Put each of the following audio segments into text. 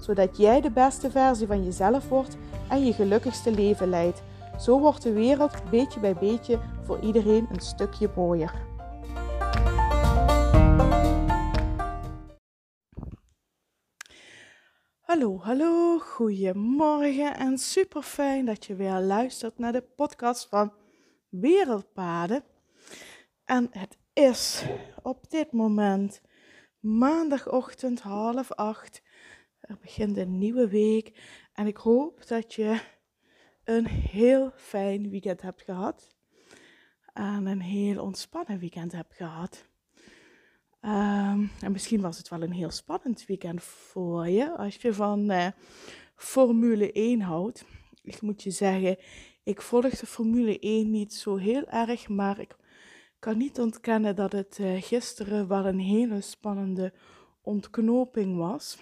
zodat jij de beste versie van jezelf wordt en je gelukkigste leven leidt. Zo wordt de wereld beetje bij beetje voor iedereen een stukje mooier. Hallo, hallo, goedemorgen en super fijn dat je weer luistert naar de podcast van Wereldpaden. En het is op dit moment maandagochtend half acht. Er begint een nieuwe week en ik hoop dat je een heel fijn weekend hebt gehad. En een heel ontspannen weekend hebt gehad. Ehm, en misschien was het wel een heel spannend weekend voor je als je van uh, Formule 1 houdt. Ik moet je zeggen, ik volg de Formule 1 niet zo heel erg, maar ik kan niet ontkennen dat het uh, gisteren wel een hele spannende ontknoping was.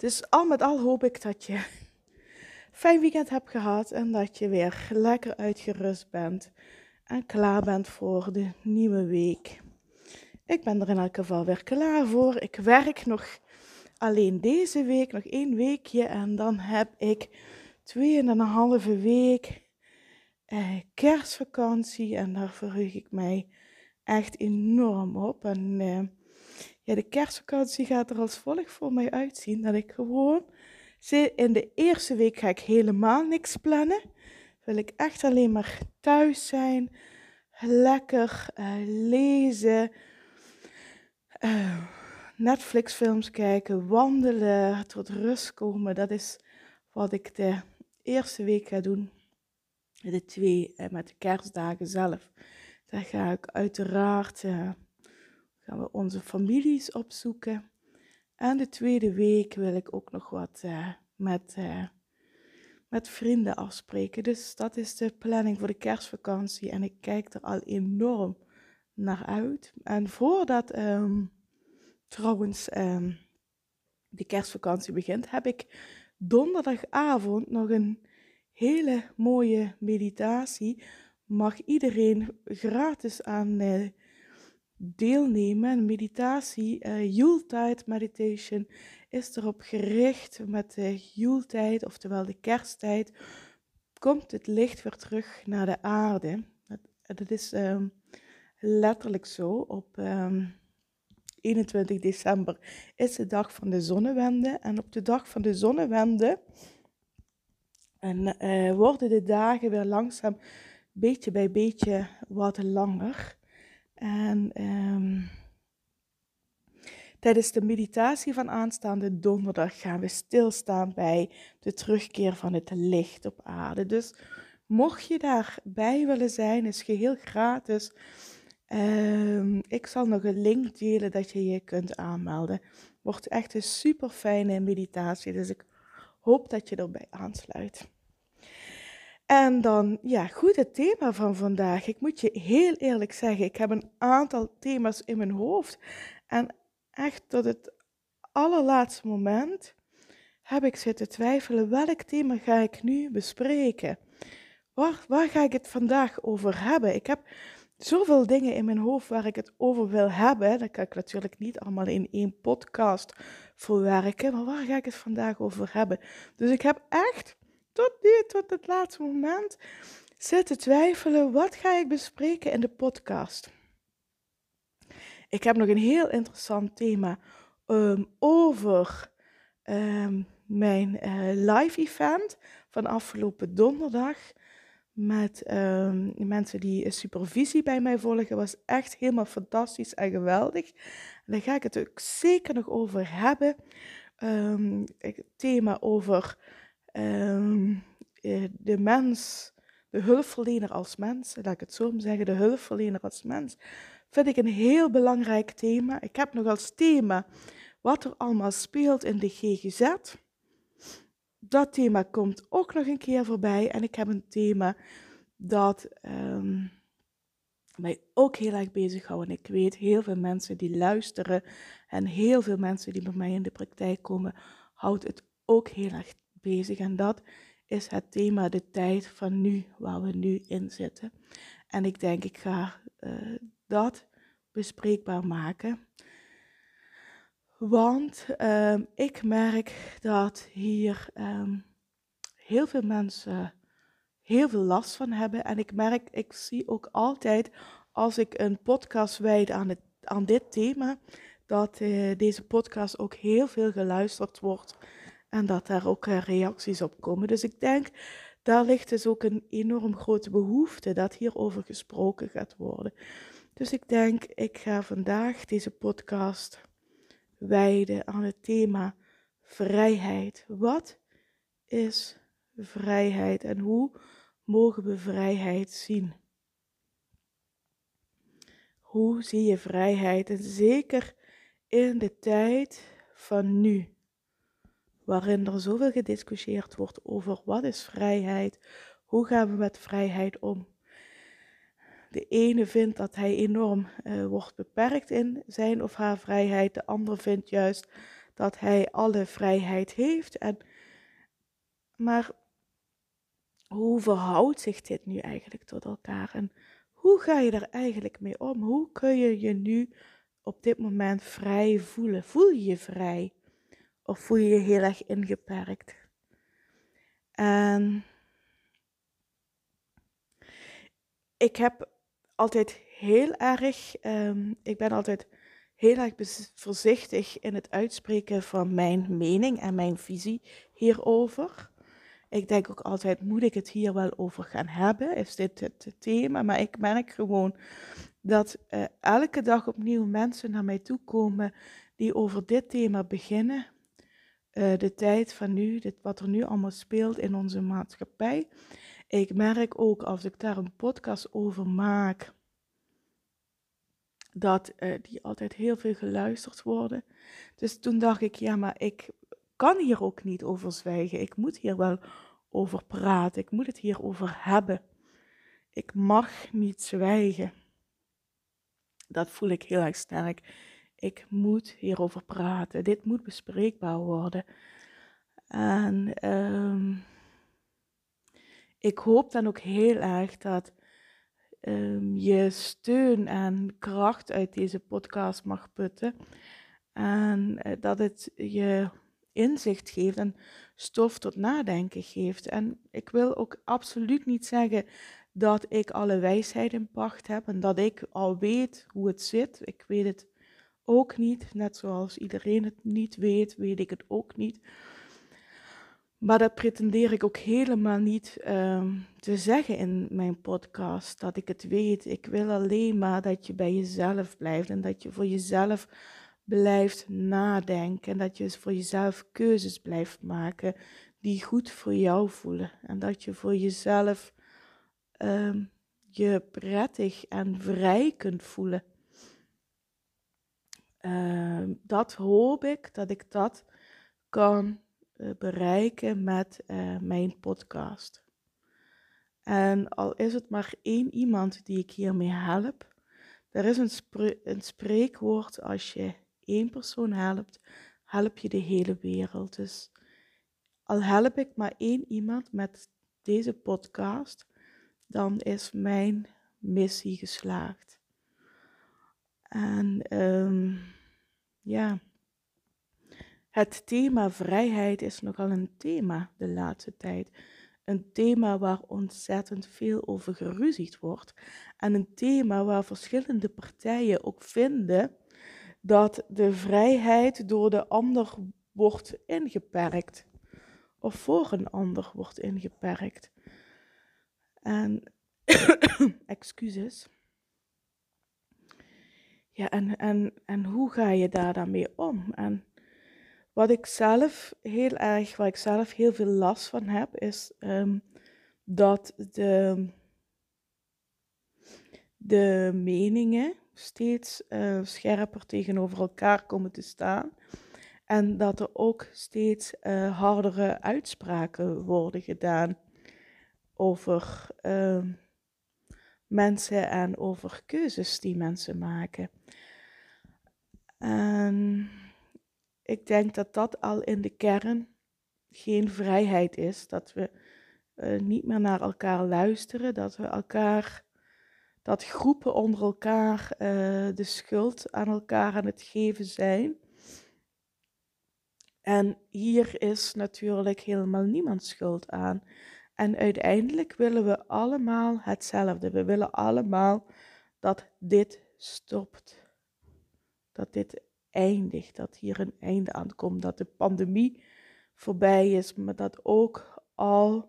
Dus al met al hoop ik dat je fijn weekend hebt gehad en dat je weer lekker uitgerust bent en klaar bent voor de nieuwe week. Ik ben er in elk geval weer klaar voor. Ik werk nog alleen deze week, nog één weekje en dan heb ik tweeënhalve week eh, kerstvakantie en daar verheug ik mij echt enorm op. En eh, ja, de kerstvakantie gaat er als volgt voor mij uitzien. Dat ik gewoon, in de eerste week ga ik helemaal niks plannen. Wil ik echt alleen maar thuis zijn, lekker uh, lezen, uh, Netflix-films kijken, wandelen, tot rust komen. Dat is wat ik de eerste week ga doen. De twee uh, met de kerstdagen zelf. Daar ga ik uiteraard gaan we onze families opzoeken. En de tweede week wil ik ook nog wat uh, met, uh, met vrienden afspreken. Dus dat is de planning voor de kerstvakantie. En ik kijk er al enorm naar uit. En voordat um, trouwens um, de kerstvakantie begint, heb ik donderdagavond nog een hele mooie meditatie. Mag iedereen gratis aan uh, deelnemen. Meditatie, uh, Yuletide meditation, is erop gericht met de Yuletide, oftewel de kersttijd, komt het licht weer terug naar de aarde. Dat, dat is um, letterlijk zo. Op um, ehm, 21 december is de dag van de zonnewende. En op de dag van de zonnewende en, uh, worden de dagen weer langzaam, beetje bij beetje, wat langer. En um, tijdens de meditatie van aanstaande donderdag gaan we stilstaan bij de terugkeer van het licht op aarde. Dus mocht je daarbij willen zijn, is geheel gratis. Um, ik zal nog een link delen dat je je kunt aanmelden. Wordt echt een super fijne meditatie, dus ik hoop dat je erbij aansluit. En dan, ja, goed, het thema van vandaag. Ik moet je heel eerlijk zeggen, ik heb een aantal thema's in mijn hoofd. En echt tot het allerlaatste moment heb ik zitten twijfelen, welk thema ga ik nu bespreken? Waar, waar ga ik het vandaag over hebben? Ik heb zoveel dingen in mijn hoofd waar ik het over wil hebben. Dat kan ik natuurlijk niet allemaal in één podcast verwerken. Maar waar ga ik het vandaag over hebben? Dus ik heb echt tot nu, tot het laatste moment, zitten twijfelen, wat ga ik bespreken in de podcast? Ik heb nog een heel interessant thema um, over um, mijn uh, live event van afgelopen donderdag. Met um, mensen die supervisie bij mij volgen. was echt helemaal fantastisch en geweldig. En daar ga ik het ook zeker nog over hebben. het thema over um, de mens, de hulpverlener als mens, laat ik het zo zeggen, de hulpverlener als mens, vind ik een heel belangrijk thema. Ik heb nog als thema wat er allemaal speelt in de GGZ. dat thema komt ook nog een keer voorbij. En ik heb een thema dat ehm, mij ook heel erg bezighoudt. En ik weet heel veel mensen die luisteren en heel veel mensen die bij mij in de praktijk komen, houdt het ook heel erg bezig. En dat is het thema de tijd van nu, waar we nu in zitten. En ik denk, ik ga uh, dat bespreekbaar maken. Want um, ik merk dat hier um, heel veel mensen heel veel last van hebben. En ik merk, ik zie ook altijd als ik een podcast wijd aan, het, aan dit thema, dat uh, deze podcast ook heel veel geluisterd wordt en dat daar ook uh, reacties op komen. Dus ik denk, daar ligt dus ook een enorm grote behoefte dat hierover gesproken gaat worden. Dus ik denk, ik ga vandaag deze podcast wijden aan het thema vrijheid. Wat is vrijheid en hoe mogen we vrijheid zien? Hoe zie je vrijheid? En zeker in de tijd van nu, waarin er zoveel gediscussieerd wordt over wat is vrijheid, hoe gaan we met vrijheid om. De ene vindt dat hij enorm uh, wordt beperkt in zijn of haar vrijheid. De ander vindt juist dat hij alle vrijheid heeft. En, maar hoe verhoudt zich dit nu eigenlijk tot elkaar? En hoe ga je er eigenlijk mee om? Hoe kun je je nu op dit moment vrij voelen? Voel je je vrij? Of voel je je heel erg ingeperkt? En ik heb altijd heel erg, um, ik ben altijd heel erg voorzichtig in het uitspreken van mijn mening en mijn visie hierover. Ik denk ook altijd, moet ik het hier wel over gaan hebben? Is dit het thema? Maar ik merk gewoon dat uh, elke dag opnieuw mensen naar mij toe komen die over dit thema beginnen. Uh, de tijd van nu, dit, wat er nu allemaal speelt in onze maatschappij. Ik merk ook als ik daar een podcast over maak, dat uh, die altijd heel veel geluisterd worden. Dus toen dacht ik, ja, maar ik kan hier ook niet over zwijgen. Ik moet hier wel over praten. Ik moet het hierover hebben. Ik mag niet zwijgen. Dat voel ik heel erg sterk. Ik moet hierover praten. Dit moet bespreekbaar worden. En um, ik hoop dan ook heel erg dat um, je steun en kracht uit deze podcast mag putten. En uh, dat het je inzicht geeft en stof tot nadenken geeft. En ik wil ook absoluut niet zeggen dat ik alle wijsheid in pacht heb en dat ik al weet hoe het zit. Ik weet het ook niet, net zoals iedereen het niet weet, weet ik het ook niet. Maar dat pretendeer ik ook helemaal niet uh, te zeggen in mijn podcast, dat ik het weet. Ik wil alleen maar dat je bij jezelf blijft en dat je voor jezelf blijft nadenken. En dat je voor jezelf keuzes blijft maken die goed voor jou voelen. En dat je voor jezelf uh, je prettig en vrij kunt voelen. Uh, dat hoop ik dat ik dat kan uh, bereiken met uh, mijn podcast. En al is het maar één iemand die ik hiermee help, er is een, een spreekwoord: als je één persoon helpt, help je de hele wereld. Dus al help ik maar één iemand met deze podcast, dan is mijn missie geslaagd. En um, ja, het thema vrijheid is nogal een thema de laatste tijd. Een thema waar ontzettend veel over geruzied wordt. En een thema waar verschillende partijen ook vinden dat de vrijheid door de ander wordt ingeperkt. Of voor een ander wordt ingeperkt. En, excuses. Ja, en, en, en hoe ga je daar dan mee om? En wat ik zelf heel erg, waar ik zelf heel veel last van heb, is um, dat de, de meningen steeds uh, scherper tegenover elkaar komen te staan. En dat er ook steeds uh, hardere uitspraken worden gedaan over uh, mensen en over keuzes die mensen maken. En ik denk dat dat al in de kern geen vrijheid is. Dat we uh, niet meer naar elkaar luisteren, dat we elkaar, dat groepen onder elkaar uh, de schuld aan elkaar aan het geven zijn. En hier is natuurlijk helemaal niemand schuld aan. En uiteindelijk willen we allemaal hetzelfde. We willen allemaal dat dit stopt. Dat dit eindigt, dat hier een einde aan komt, dat de pandemie voorbij is, maar dat ook al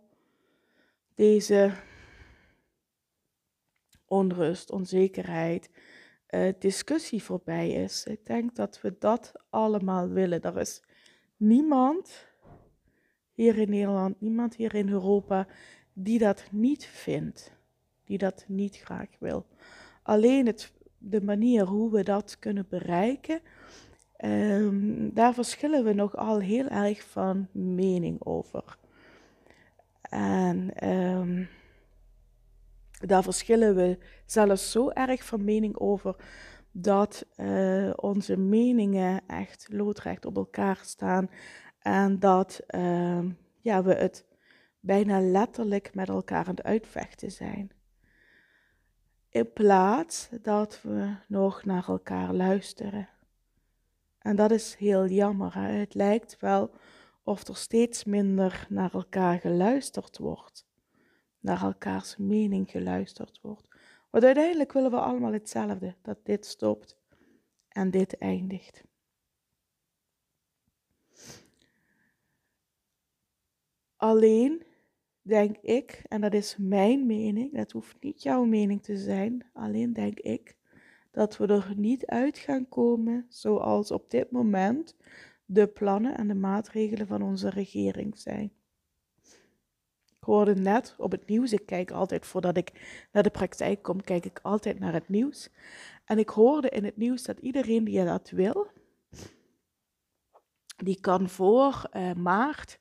deze onrust, onzekerheid, uh, discussie voorbij is. Ik denk dat we dat allemaal willen. Er is niemand hier in Nederland, niemand hier in Europa die dat niet vindt, die dat niet graag wil. Alleen het, de manier hoe we dat kunnen bereiken, um, daar verschillen we nogal heel erg van mening over. En um, daar verschillen we zelfs zo erg van mening over dat uh, onze meningen echt loodrecht op elkaar staan en dat uh, ja, we het bijna letterlijk met elkaar aan het uitvechten zijn. In plaats dat we nog naar elkaar luisteren. En dat is heel jammer. Het lijkt wel of er steeds minder naar elkaar geluisterd wordt, naar elkaars mening geluisterd wordt. Want uiteindelijk willen we allemaal hetzelfde, dat dit stopt en dit eindigt. Alleen denk ik, en dat is mijn mening, dat hoeft niet jouw mening te zijn, alleen denk ik dat we er niet uit gaan komen zoals op dit moment de plannen en de maatregelen van onze regering zijn. Ik hoorde net op het nieuws, ik kijk altijd voordat ik naar de praktijk kom, kijk ik altijd naar het nieuws. En ik hoorde in het nieuws dat iedereen die dat wil, die kan voor uh, maart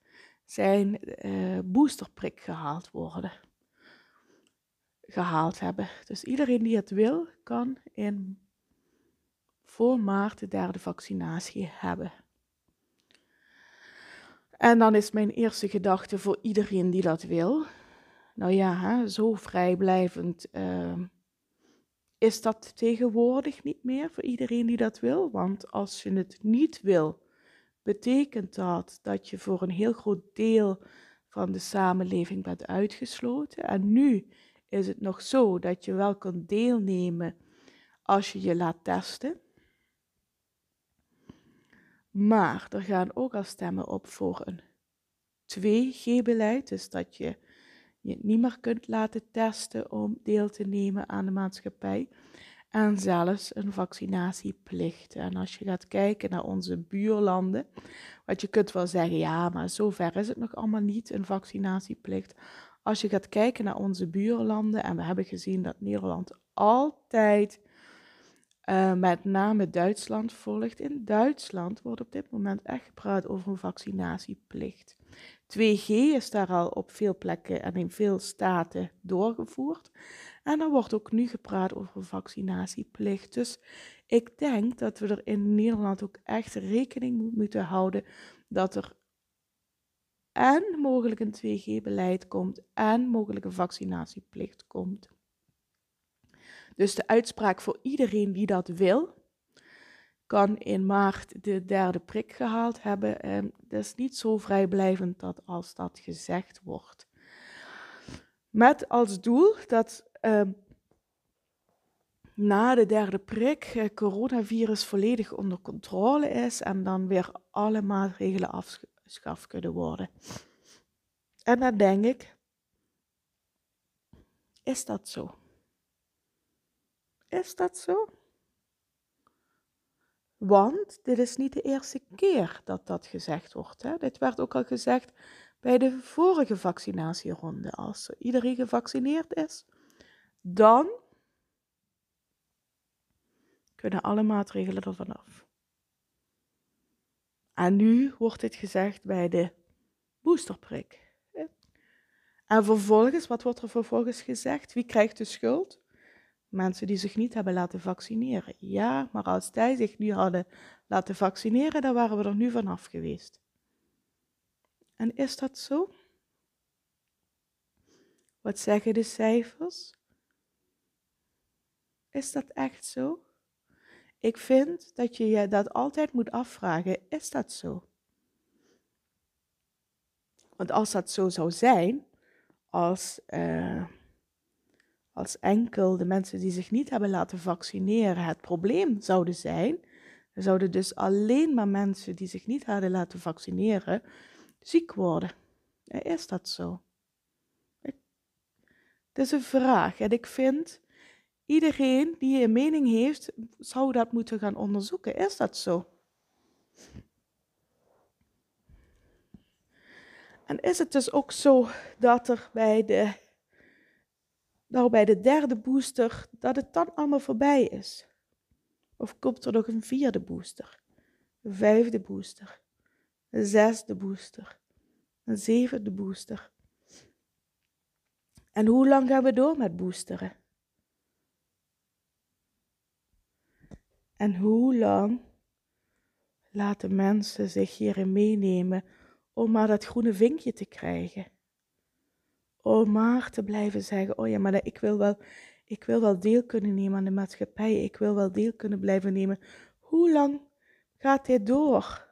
zijn uh, boosterprik gehaald worden. Gehaald hebben. Dus iedereen die het wil, kan in voor maart de derde vaccinatie hebben. En dan is mijn eerste gedachte voor iedereen die dat wil. Nou ja, hè, zo vrijblijvend uh, is dat tegenwoordig niet meer voor iedereen die dat wil. Want als je het niet wil, betekent dat dat je voor een heel groot deel van de samenleving bent uitgesloten. En nu is het nog zo dat je wel kunt deelnemen als je je laat testen. Maar er gaan ook al stemmen op voor een 2G-beleid, dus dat je je niet meer kunt laten testen om deel te nemen aan de maatschappij. En zelfs een vaccinatieplicht. En als je gaat kijken naar onze buurlanden, wat je kunt wel zeggen, ja, maar zover is het nog allemaal niet, een vaccinatieplicht. Als je gaat kijken naar onze buurlanden, en we hebben gezien dat Nederland altijd uh, met name Duitsland volgt. In Duitsland wordt op dit moment echt gepraat over een vaccinatieplicht. 2G is daar al op veel plekken en in veel staten doorgevoerd. En er wordt ook nu gepraat over een vaccinatieplicht. Dus ik denk dat we er in Nederland ook echt rekening moeten houden dat er en mogelijk een 2G-beleid komt en mogelijk een vaccinatieplicht komt. Dus de uitspraak voor iedereen die dat wil, kan in maart de derde prik gehaald hebben. En dat is niet zo vrijblijvend dat als dat gezegd wordt. Met als doel dat uh, na de derde prik het coronavirus volledig onder controle is en dan weer alle maatregelen afgeschaft kunnen worden. En dan denk ik, is dat zo? Is dat zo? Want dit is niet de eerste keer dat dat gezegd wordt. Hè? Dit werd ook al gezegd bij de vorige vaccinatieronde. Als iedereen gevaccineerd is, dan kunnen alle maatregelen er vanaf. En nu wordt dit gezegd bij de boosterprik. En vervolgens, wat wordt er vervolgens gezegd? Wie krijgt de schuld? Mensen die zich niet hebben laten vaccineren. Ja, maar als zij zich nu hadden laten vaccineren, dan waren we er nu vanaf geweest. En is dat zo? Wat zeggen de cijfers? Is dat echt zo? Ik vind dat je je dat altijd moet afvragen, is dat zo? Want als dat zo zou zijn, als, uh, als enkel de mensen die zich niet hebben laten vaccineren het probleem zouden zijn, dan zouden dus alleen maar mensen die zich niet hadden laten vaccineren ziek worden. Is dat zo? Het is een vraag en ik vind iedereen die een mening heeft, zou dat moeten gaan onderzoeken. Is dat zo? En is het dus ook zo dat er bij de, nou bij de derde booster, dat het dan allemaal voorbij is? Of komt er nog een vierde booster? Een vijfde booster? Een zesde booster? Een zevende booster? En hoe lang gaan we door met boosteren? En hoe lang laten mensen zich hierin meenemen om maar dat groene vinkje te krijgen? Om maar te blijven zeggen, oh ja, maar ik wil wel, ik wil wel deel kunnen nemen aan de maatschappij, ik wil wel deel kunnen blijven nemen. Hoe lang gaat dit door?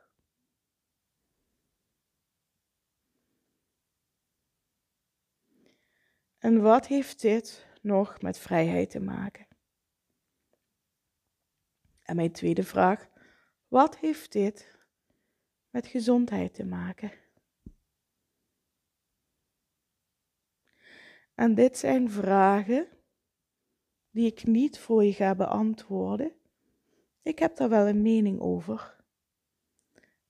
En wat heeft dit nog met vrijheid te maken? En mijn tweede vraag, wat heeft dit met gezondheid te maken? En dit zijn vragen die ik niet voor je ga beantwoorden. Ik heb daar wel een mening over.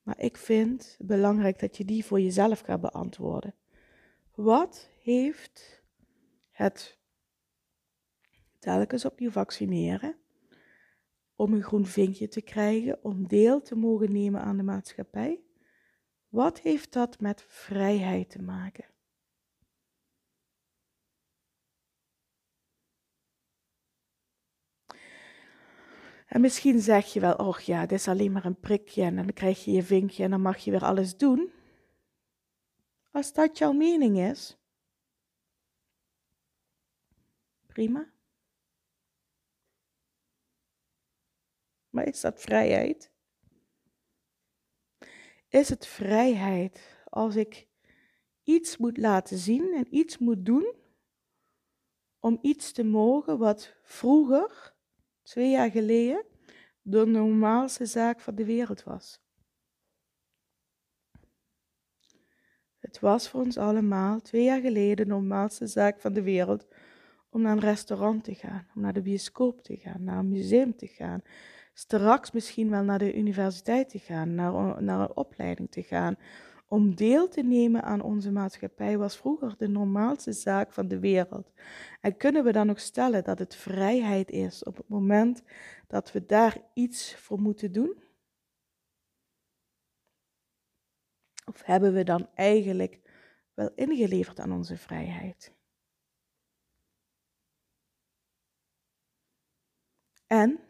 Maar ik vind het belangrijk dat je die voor jezelf gaat beantwoorden. Wat heeft het telkens opnieuw vaccineren om een groen vinkje te krijgen, om deel te mogen nemen aan de maatschappij? Wat heeft dat met vrijheid te maken? En misschien zeg je wel, oh ja, dit is alleen maar een prikje en dan krijg je je vinkje en dan mag je weer alles doen. Als dat jouw mening is, prima. Maar is dat vrijheid? Is het vrijheid als ik iets moet laten zien en iets moet doen om iets te mogen wat vroeger, twee jaar geleden, de normaalste zaak van de wereld was? Het was voor ons allemaal twee jaar geleden de normaalste zaak van de wereld om naar een restaurant te gaan, om naar de bioscoop te gaan, naar een museum te gaan, straks misschien wel naar de universiteit te gaan, naar, naar een opleiding te gaan. Om deel te nemen aan onze maatschappij was vroeger de normaalste zaak van de wereld. En kunnen we dan nog stellen dat het vrijheid is op het moment dat we daar iets voor moeten doen? Of hebben we dan eigenlijk wel ingeleverd aan onze vrijheid? En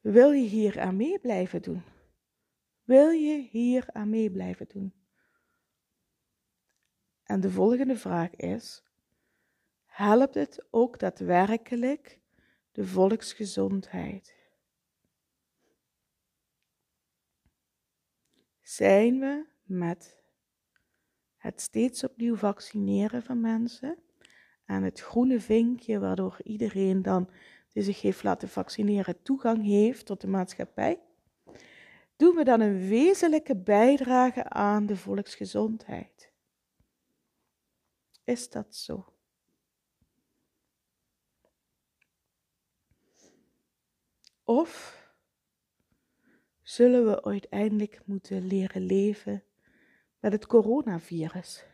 wil je hier aan mee blijven doen? Wil je hier aan mee blijven doen? En de volgende vraag is: helpt het ook daadwerkelijk de volksgezondheid? Zijn we met het steeds opnieuw vaccineren van mensen en het groene vinkje, waardoor iedereen dan die zich heeft laten vaccineren toegang heeft tot de maatschappij, doen we dan een wezenlijke bijdrage aan de volksgezondheid. Is dat zo? Of zullen we uiteindelijk moeten leren leven met het coronavirus?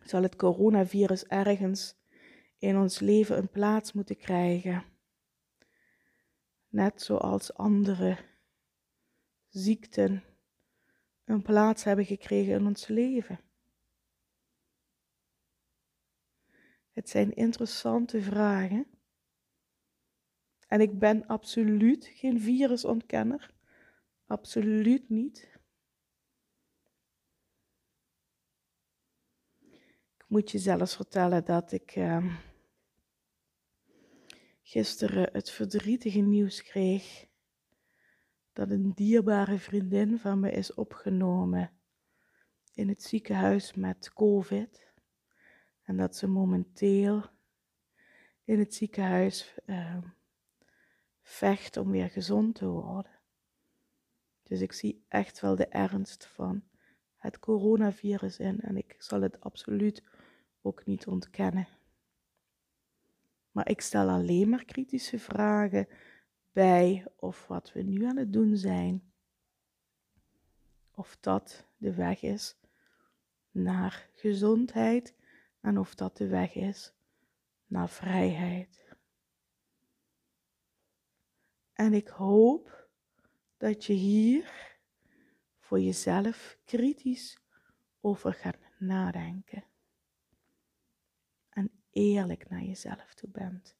Zal het coronavirus ergens in ons leven een plaats moeten krijgen. Net zoals andere ziekten een plaats hebben gekregen in ons leven. Het zijn interessante vragen. En ik ben absoluut geen virusontkenner. Absoluut niet. Ik moet je zelfs vertellen dat ik uh, gisteren het verdrietige nieuws kreeg dat een dierbare vriendin van me is opgenomen in het ziekenhuis met COVID. En dat ze momenteel in het ziekenhuis uh, vecht om weer gezond te worden. Dus ik zie echt wel de ernst van het coronavirus in en ik zal het absoluut ook niet ontkennen. Maar ik stel alleen maar kritische vragen bij of wat we nu aan het doen zijn, of dat de weg is naar gezondheid en of dat de weg is naar vrijheid. En ik hoop dat je hier voor jezelf kritisch over gaat nadenken. Eerlijk naar jezelf toe bent.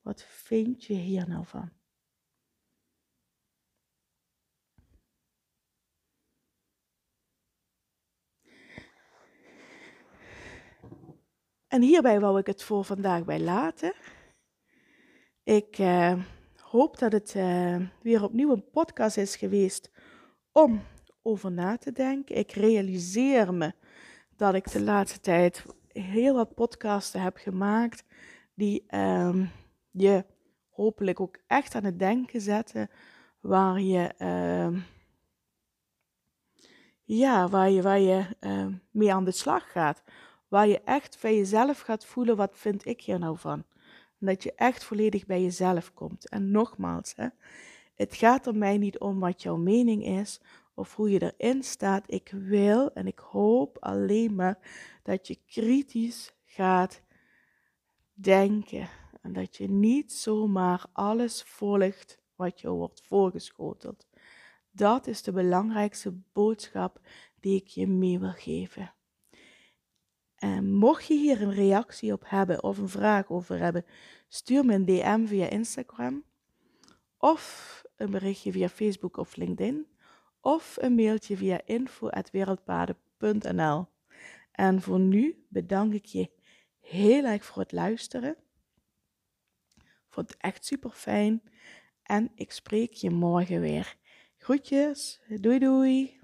Wat vind je hier nou van? En hierbij wou ik het voor vandaag bij laten. Ik uh, hoop dat het uh, weer opnieuw een podcast is geweest om over na te denken. Ik realiseer me dat ik de laatste tijd heel wat podcasten heb gemaakt die uh, je hopelijk ook echt aan het denken zetten, waar je, uh, ja, waar je, waar je uh, mee aan de slag gaat. Waar je echt bij jezelf gaat voelen, wat vind ik hier nou van? Dat je echt volledig bij jezelf komt. En nogmaals, hè, het gaat er mij niet om wat jouw mening is of hoe je erin staat. Ik wil en ik hoop alleen maar dat je kritisch gaat denken. En dat je niet zomaar alles volgt wat je wordt voorgeschoteld. Dat is de belangrijkste boodschap die ik je mee wil geven. En mocht je hier een reactie op hebben of een vraag over hebben, stuur me een DM via Instagram of een berichtje via Facebook of LinkedIn of een mailtje via info.wereldpaden.nl. En voor nu bedank ik je heel erg voor het luisteren. Vond het echt super fijn. En ik spreek je morgen weer. Groetjes. Doei doei.